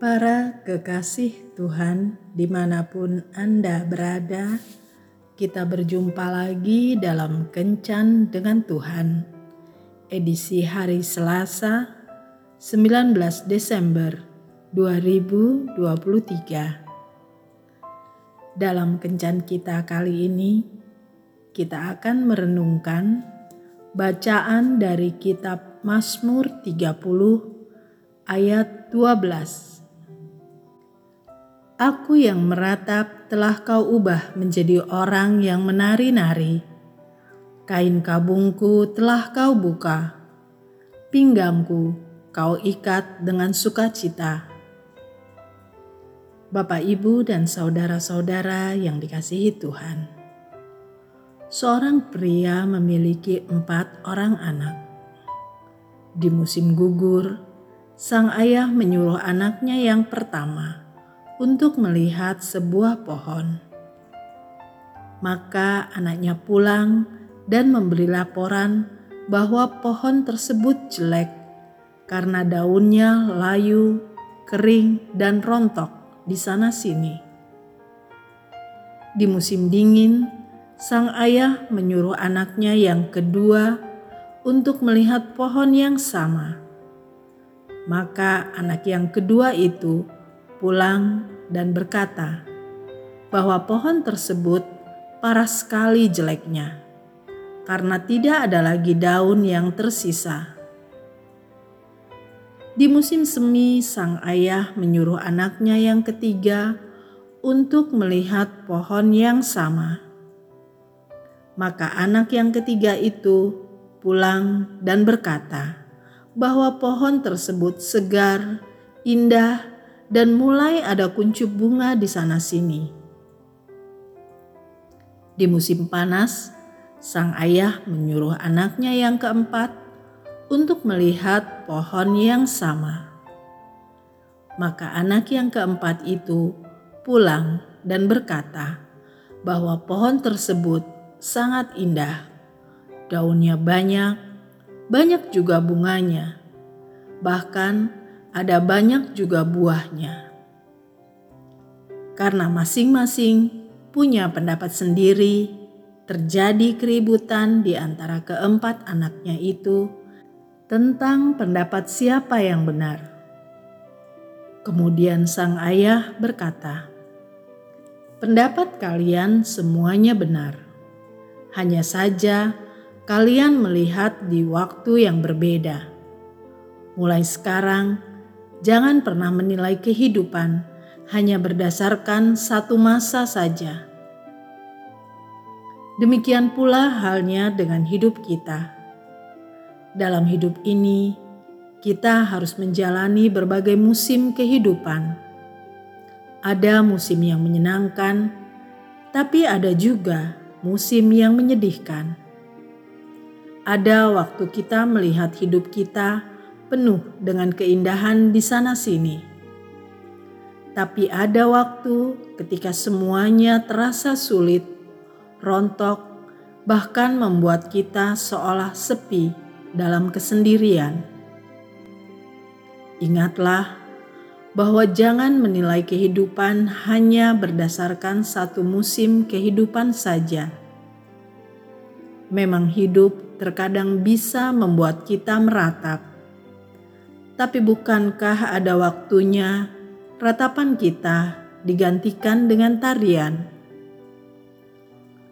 Para kekasih Tuhan, di mana pun Anda berada, kita berjumpa lagi dalam Kencan dengan Tuhan, edisi hari Selasa, 19 Desember 2023. Dalam Kencan kita kali ini, kita akan merenungkan bacaan dari kitab Mazmur 30 ayat 12 Aku yang meratap telah kau ubah menjadi orang yang menari-nari. Kain kabungku telah kau buka. Pinggamku kau ikat dengan sukacita. Bapak, Ibu, dan saudara-saudara yang dikasihi Tuhan. Seorang pria memiliki empat orang anak. Di musim gugur, sang ayah menyuruh anaknya yang pertama untuk melihat sebuah pohon. Maka anaknya pulang dan memberi laporan bahwa pohon tersebut jelek karena daunnya layu, kering, dan rontok di sana-sini. Di musim dingin, sang ayah menyuruh anaknya yang kedua untuk melihat pohon yang sama. Maka anak yang kedua itu pulang dan berkata bahwa pohon tersebut parah sekali jeleknya karena tidak ada lagi daun yang tersisa. Di musim semi, sang ayah menyuruh anaknya yang ketiga untuk melihat pohon yang sama. Maka anak yang ketiga itu pulang dan berkata bahwa pohon tersebut segar, indah, dan mulai ada kuncup bunga di sana-sini. Di musim panas, sang ayah menyuruh anaknya yang keempat untuk melihat pohon yang sama. Maka anak yang keempat itu pulang dan berkata bahwa pohon tersebut sangat indah. Daunnya banyak, banyak juga bunganya. Bahkan ada banyak juga buahnya. Karena masing-masing punya pendapat sendiri, terjadi keributan di antara keempat anaknya itu tentang pendapat siapa yang benar. Kemudian sang ayah berkata, "Pendapat kalian semuanya benar, hanya saja kalian melihat di waktu yang berbeda. Mulai sekarang, Jangan pernah menilai kehidupan hanya berdasarkan satu masa saja. Demikian pula halnya dengan hidup kita. Dalam hidup ini, kita harus menjalani berbagai musim kehidupan. Ada musim yang menyenangkan, tapi ada juga musim yang menyedihkan. Ada waktu kita melihat hidup kita penuh dengan keindahan di sana-sini. Tapi ada waktu ketika semuanya terasa sulit, rontok, bahkan membuat kita seolah sepi dalam kesendirian. Ingatlah bahwa jangan menilai kehidupan hanya berdasarkan satu musim kehidupan saja. Memang hidup terkadang bisa membuat kita meratap, tapi bukankah ada waktunya ratapan kita digantikan dengan tarian?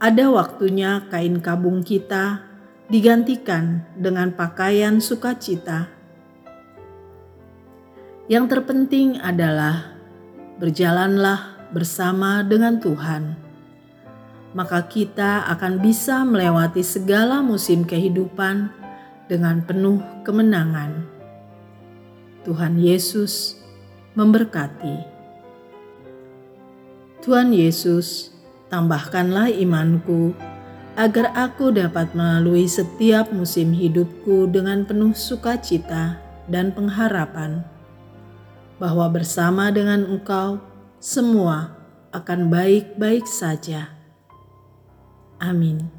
Ada waktunya kain kabung kita digantikan dengan pakaian sukacita. Yang terpenting adalah berjalanlah bersama dengan Tuhan, maka kita akan bisa melewati segala musim kehidupan dengan penuh kemenangan. Tuhan Yesus memberkati. Tuhan Yesus, tambahkanlah imanku agar aku dapat melalui setiap musim hidupku dengan penuh sukacita dan pengharapan bahwa bersama dengan Engkau semua akan baik-baik saja. Amin.